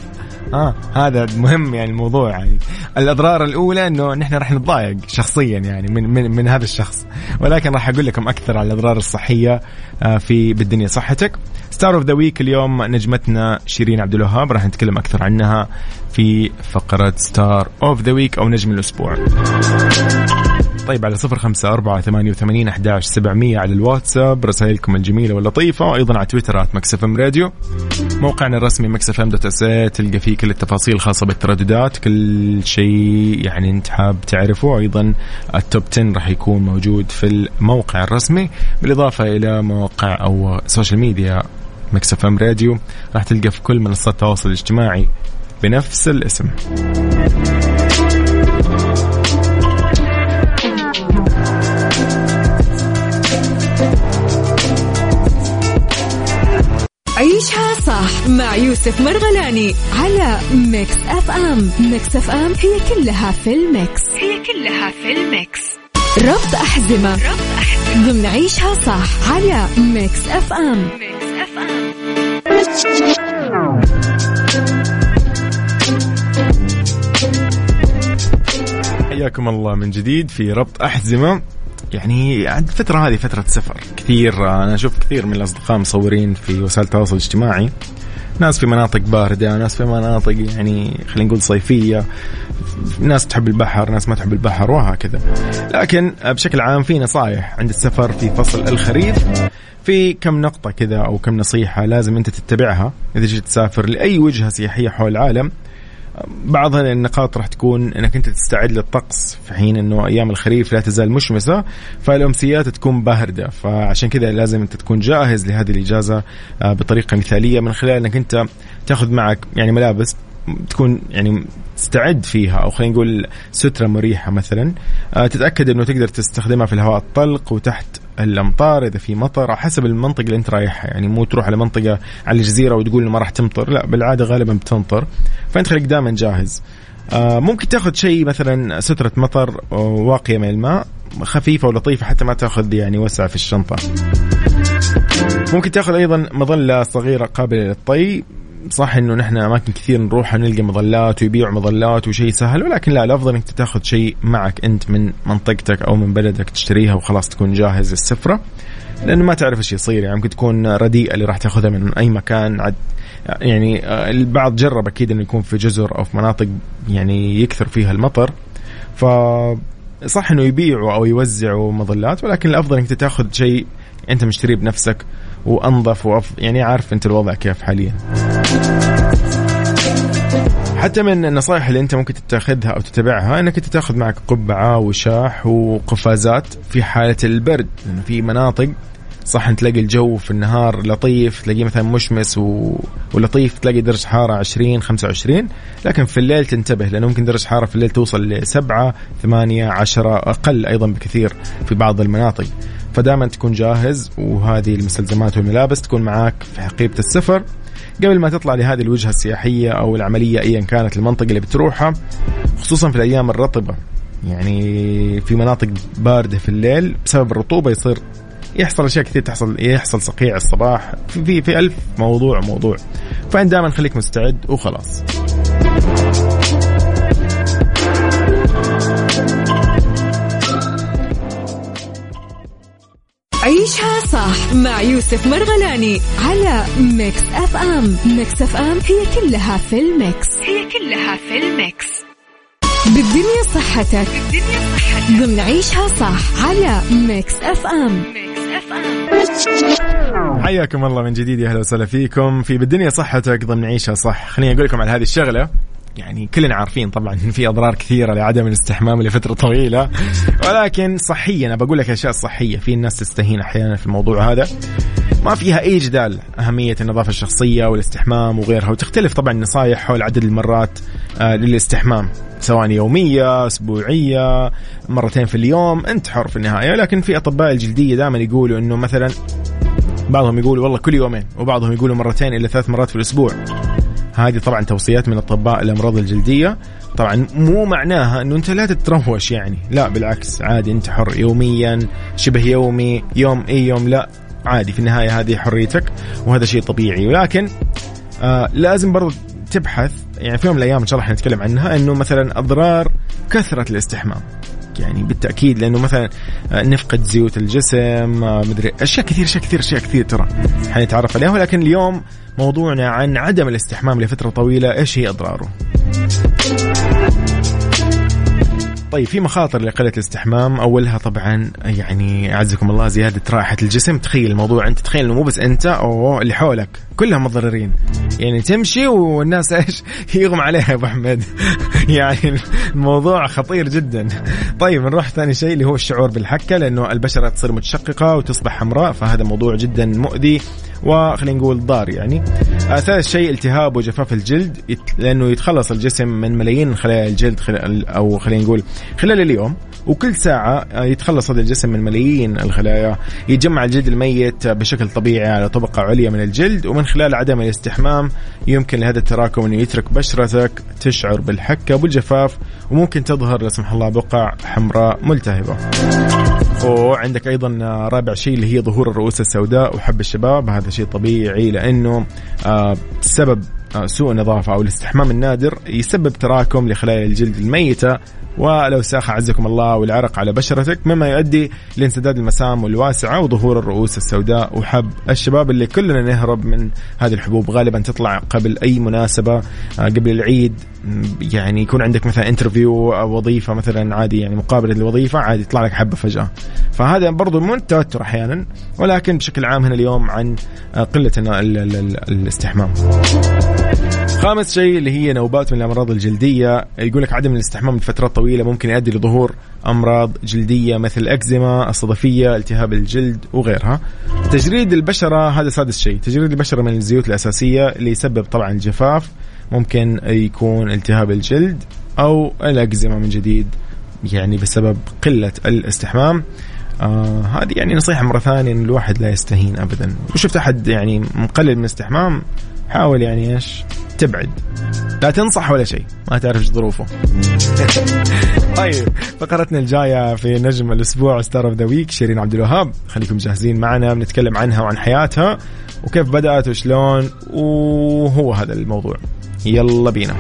S5: ها هذا مهم يعني الموضوع يعني. الأضرار الأولى إنه نحن راح نتضايق شخصيا يعني من من من هذا الشخص. ولكن راح أقول لكم أكثر على الأضرار الصحية آه، في بالدنيا صحتك. star of the week اليوم نجمتنا شيرين عبد الوهاب راح نتكلم أكثر عنها في فقرة star of the week أو نجم الأسبوع. طيب على صفر خمسة أربعة ثمانية وثمانين أحداش سبعمية على الواتساب. رسائلكم الجميلة واللطيفة وأيضا على تويتر at Mix FM Radio. موقعنا الرسمي Mix FM dot SA تلقى فيه كل التفاصيل الخاصة بالترددات. كل شيء يعني أنت حاب تعرفه أيضا ال top 10 راح يكون موجود في الموقع الرسمي. بالإضافة إلى مواقع أو social media Mix FM Radio راح تلقى في كل منصات التواصل الاجتماعي بنفس الاسم.
S2: صح مع يوسف مرغلاني على Mix FM. Mix FM هي كلها في ال mix. هي كلها في ال mix. ربط أحزمة ربط أحزمة. ضمن عيشها صح على Mix FM. Mix FM.
S5: حياكم الله من جديد في ربط أحزمة. يعني الفترة هذه فترة سفر. كثير أنا أشوف كثير من الأصدقاء مصورين في وسائل التواصل الاجتماعي. ناس في مناطق باردة ناس في مناطق يعني خلينا نقول صيفية. ناس تحب البحر ناس ما تحب البحر وهكذا. لكن بشكل عام في نصائح عند السفر في فصل الخريف. في كم نقطة كذا أو كم نصيحة لازم أنت تتبعها إذا جيت تسافر لأي وجهة سياحية حول العالم. بعض النقاط راح تكون إنك أنت تستعد للطقس في حين إنه أيام الخريف لا تزال مشمسة فالأمسيات تكون بارده فعشان كذا لازم أنت تكون جاهز لهذه الإجازة آه، بطريقة مثالية من خلال إنك أنت تاخذ معك يعني ملابس تكون يعني تستعد فيها أو خلينا نقول سترة مريحة مثلا. آه، تتأكد إنه تقدر تستخدمها في الهواء الطلق وتحت الأمطار إذا في مطر على حسب المنطقة اللي أنت رايحها. يعني مو تروح على منطقة على الجزيرة وتقول ما راح تمطر لا بالعادة غالبا بتمطر. فأنت خليك دائما جاهز. آه، ممكن تأخذ شيء مثلا سترة مطر واقية من الماء خفيفة ولطيفة حتى ما تأخذ يعني وسع في الشنطة. ممكن تأخذ أيضا مظلة صغيرة قابلة للطي. صح إنه نحن أماكن كثير نروح نلقى مظلات ويبيعوا مظلات وشيء سهل ولكن لا الأفضل إنك تاخذ شيء معك أنت من منطقتك أو من بلدك تشتريها وخلاص تكون جاهز للسفرة. لأنه ما تعرف إيش يصير يعني ممكن تكون رديئة اللي راح تاخذها من أي مكان عد يعني آه، البعض جرب أكيد إنه يكون في جزر أو في مناطق يعني يكثر فيها المطر. ف صح إنه يبيعوا أو يوزعوا مظلات ولكن الأفضل إنك تاخذ شيء أنت مشتريه بنفسك. وأنظف وأف... يعني عارف أنت الوضع كيف حاليا. حتى من النصائح اللي أنت ممكن تتخذها أو تتبعها إنك أنت تأخذ معك قبعة وشاح وقفازات في حالة البرد لأنه في مناطق صح تلاقي الجو في النهار لطيف تلاقيه مثلا مشمس و... ولطيف تلاقي درجة حرارة 20 25 لكن في الليل تنتبه لأنه ممكن درجة حرارة في الليل توصل ل 7 8 10 أقل أيضا بكثير في بعض المناطق. فدائما تكون جاهز وهذه المستلزمات والملابس تكون معاك في حقيبة السفر. قبل ما تطلع لهذه الوجهة السياحية أو العملية أيا كانت المنطقة اللي بتروحها خصوصا في الأيام الرطبة. يعني في مناطق باردة في الليل بسبب الرطوبة يصير يحصل أشياء كثير تحصل يحصل صقيع الصباح. في في, ألف موضوع موضوع فأنت دائما خليك مستعد وخلاص.
S2: عيشها صح مع يوسف مرغلاني على Mix FM. Mix FM هي كلها في ال mix. هي كلها في ال mix. بالدنيا صحتك. بالدنيا صحتك. ضمن عيشها صح على Mix FM. Mix FM.
S5: حياكم الله من جديد يا أهلا وسهلا فيكم. في بالدنيا صحتك ضمن عيشها صح. خليني أقول لكم على هذه الشغلة. يعني كلنا عارفين طبعا إن في أضرار كثيرة لعدم الاستحمام لفترة طويلة. ولكن صحيا بقول لك أشياء صحية. في الناس تستهين أحيانا في الموضوع هذا. ما فيها أي جدال. أهمية النظافة الشخصية والاستحمام وغيرها. وتختلف طبعا النصائح حول عدد المرات آه، للاستحمام. سواء يومية أسبوعية مرتين في اليوم. أنت حر في النهاية. لكن في أطباء الجلدية دائما يقولوا إنه مثلا بعضهم يقولوا والله كل يومين وبعضهم يقولوا مرتين إلى ثلاث مرات في الأسبوع. هذه طبعا توصيات من اطباء الأمراض الجلدية. طبعا مو معناها إنه أنت لا تتروش يعني. لا بالعكس عادي أنت حر يوميا شبه يومي يوم إي يوم لا. عادي في النهاية هذه حريتك وهذا شيء طبيعي. ولكن آه لازم برضو تبحث يعني في يوم من الأيام إن شاء الله حنتكلم عنها إنه مثلا أضرار كثرة الاستحمام. يعني بالتأكيد لأنه مثلا آه، نفقد زيوت الجسم آه، مدري أشياء كثير أشياء كثير أشياء كثير ترى حنتعرف عليها. ولكن اليوم موضوعنا عن عدم الاستحمام لفترة طويلة إيش هي أضراره؟ طيب في مخاطر لقلة الاستحمام. أولها طبعا يعني أعزكم الله زيادة رائحة الجسم. تخيل الموضوع أنت تخيل إنه مو بس أنت أو اللي حولك كلهم متضررين يعني تمشي والناس [LAUGHS] إيش يغمى عليها يا أبو أحمد [LAUGHS] يعني الموضوع خطير جدا. طيب نروح ثاني شيء اللي هو الشعور بالحكة لأنه البشرة تصير متشققة وتصبح حمراء فهذا موضوع جدا مؤذي وخلينا نقول ضار يعني. آه ثالث شيء التهاب وجفاف الجلد لأنه يتخلص الجسم من ملايين خلايا الجلد خلال أو خلينا نقول خلال اليوم وكل ساعة آه، يتخلص هذا الجسم من ملايين الخلايا. يتجمع الجلد الميت بشكل طبيعي على طبقة عليا من الجلد ومن خلال عدم الاستحمام يمكن لهذا التراكم إنه يترك بشرتك تشعر بالحكة والجفاف وممكن تظهر لا سمح الله بقع حمراء ملتهبة. وعندك أيضا رابع شيء اللي هي ظهور الرؤوس السوداء. وحب الشباب هذا شيء طبيعي لأنه آه، بسبب آه، سوء النظافة أو الاستحمام النادر يسبب تراكم لخلايا الجلد الميتة والاوساخ اعزكم الله والعرق على بشرتك مما يؤدي لانسداد المسام الواسعة وظهور الرؤوس السوداء. وحب الشباب اللي كلنا نهرب من هذه الحبوب غالبا تطلع قبل أي مناسبة آه، قبل العيد. يعني يكون عندك مثلا انترفيو أو وظيفة مثلا عادي يعني مقابلة للوظيفة عادي يطلع لك حبة فجأة. فهذا برضو من التوتر أحيانا ولكن بشكل عام هنا اليوم عن آه، ال- الاستحمام. خامس شيء اللي هي نوبات من الأمراض الجلدية. يقول لك عدم الاستحمام لفترات طويلة ممكن يؤدي لظهور أمراض جلدية مثل الاكزيما الصدفية التهاب الجلد وغيرها. تجريد البشرة هذا سادس شيء. تجريد البشرة من الزيوت الأساسية اللي يسبب طبعا الجفاف. ممكن يكون التهاب الجلد أو الإكزيما من جديد يعني بسبب قلة الاستحمام. آه هذه يعني نصيحة مرة ثانية إن الواحد لا يستهين أبدا. وشفت أحد يعني مقلل من الاستحمام؟ حاول يعني إيش؟ تبعد. لا تنصح ولا شيء ما تعرف إيش ظروفه. [LAUGHS] طيب فقرتنا الجاية في نجم الأسبوع star of the week شيرين عبد الوهاب. خليكم جاهزين معنا بنتكلم عنها وعن حياتها وكيف بدأت وشلون وهو هذا الموضوع. يلا بينا.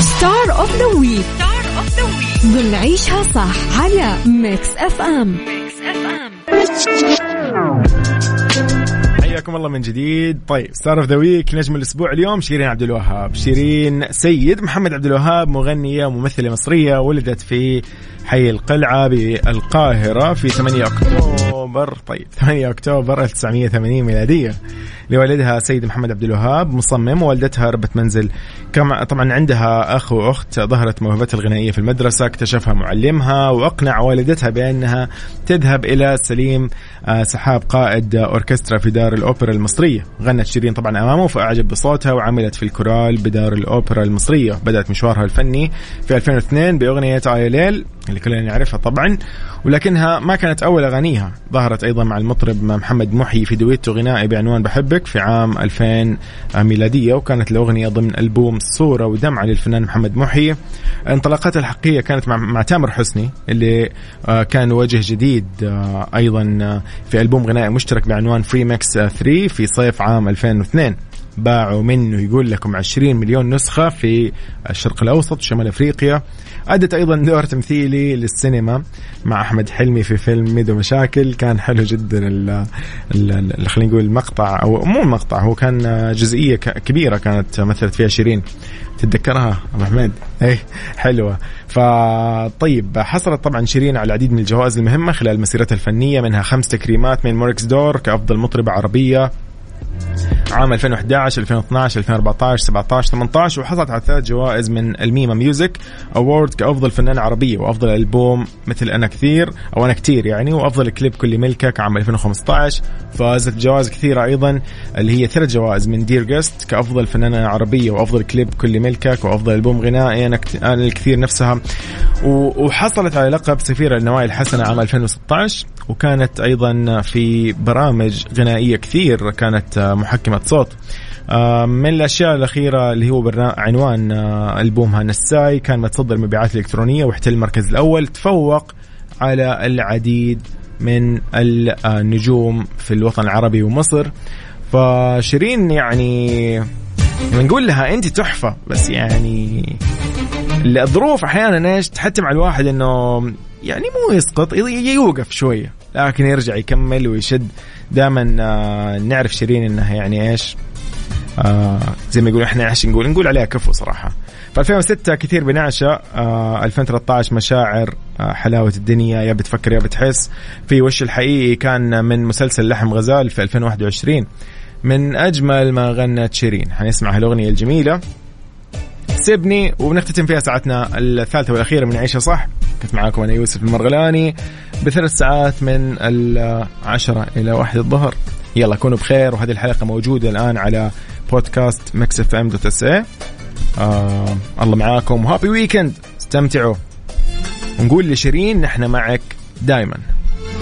S2: star of the week ضمن عيشها صح على Mix FM
S5: حياكم الله من جديد. طيب star of the week نجم الأسبوع اليوم شيرين عبد الوهاب. شيرين سيد محمد عبد الوهاب مغنية وممثلة مصرية ولدت في حي القلعة بالقاهرة في 8 أكتوبر. طيب 8 أكتوبر 1980 ميلادية. لوالدها سيد محمد عبد الوهاب مصمم ووالدتها ربة منزل. كما طبعا عندها أخ وأخت ظهرت موهبتها الغنائية في المدرسة اكتشفها معلمها وأقنع والدتها بأنها تذهب إلى سليم آه، سحاب قائد أوركسترا في دار الأوبرا المصرية. غنت شيرين طبعا أمامه فأعجب بصوتها وعملت في الكورال بدار الأوبرا المصرية. بدأت مشوارها الفني في 2002 بأغنية آه يا ليل اللي كلنا نعرفها طبعا ولكنها ما كانت أول أغانيها. ظهرت أيضا مع المطرب محمد محي في دويتو غنائي بعنوان بحبك في عام 2000 ميلادية وكانت الأغنية ضمن ألبوم صورة ودمعة للفنان محمد محي. انطلاقتها الحقيقية كانت مع, مع تامر حسني اللي آه، كان وجه جديد آه، أيضا آه، في ألبوم غنائي مشترك بعنوان Free Mix 3 في صيف عام 2002 باعوا منه يقول لكم 20 مليون نسخة في الشرق الأوسط وشمال أفريقيا. أدت أيضا دور تمثيلي للسينما مع أحمد حلمي في فيلم ميدو مشاكل. كان حلو جدا خلينا نقول المقطع أو مو مقطع هو كان جزئية كبيرة كانت مثلت فيها شيرين. تتذكرها أبو حميد اي حلوة. فطيب حصلت طبعا شيرين على العديد من الجوائز المهمة خلال مسيرتها الفنية منها خمس تكريمات من Murex d'Or كأفضل مطربة عربية. عام 2011 2012 2014 17 18 وحصلت على ثلاث جوائز من ال MEMA Music Award كأفضل فنانة عربية وأفضل ألبوم مثل أنا كثير أو أنا كثير يعني وأفضل كليب كل ملكك عام 2015 فازت بجوائز كثيرة أيضا اللي هي ثلاث جوائز من دير جست كأفضل فنانة عربية وأفضل كليب كل ملكك وأفضل ألبوم غنائي أنا الكثير نفسها. وحصلت على لقب سفيره النوايا الحسنة عام 2016 وكانت أيضا في برامج غنائية كثير كانت محكمة صوت. آه، من الأشياء الأخيرة اللي هو عنوان آه، البومها نساي كان متصدر المبيعات الإلكترونية واحتل المركز الأول تفوق على العديد من النجوم في الوطن العربي ومصر. فشيرين يعني نقول لها أنت تحفة بس يعني الظروف أحيانا إيش تحتم على الواحد إنه يعني مو يسقط يوقف شوية لكن يرجع يكمل ويشد. دائما آه، نعرف شيرين إنها يعني إيش آه زي ما يقولون إحنا إيش نقول نقول عليها كفو صراحة. ف 2006 كثير بنعشى آه 2013 مشاعر آه حلاوة الدنيا يا بتفكر يا بتحس. في وش الحقيقي كان من مسلسل لحم غزال في 2021 من أجمل ما غنت شيرين. حنسمع هالأغنية الجميلة. سيبني وبنختتم فيها ساعتنا الثالثة والأخيرة من عيشة صح. كنت معاكم أنا يوسف المرغلاني. بثلاث ساعات من العشرة إلى واحد الظهر. يلا كونوا بخير وهذه الحلقة موجودة الآن على بودكاست Mix FM dot SA آه الله معاكم و happy weekend استمتعوا. ونقول لشيرين نحن معك دائما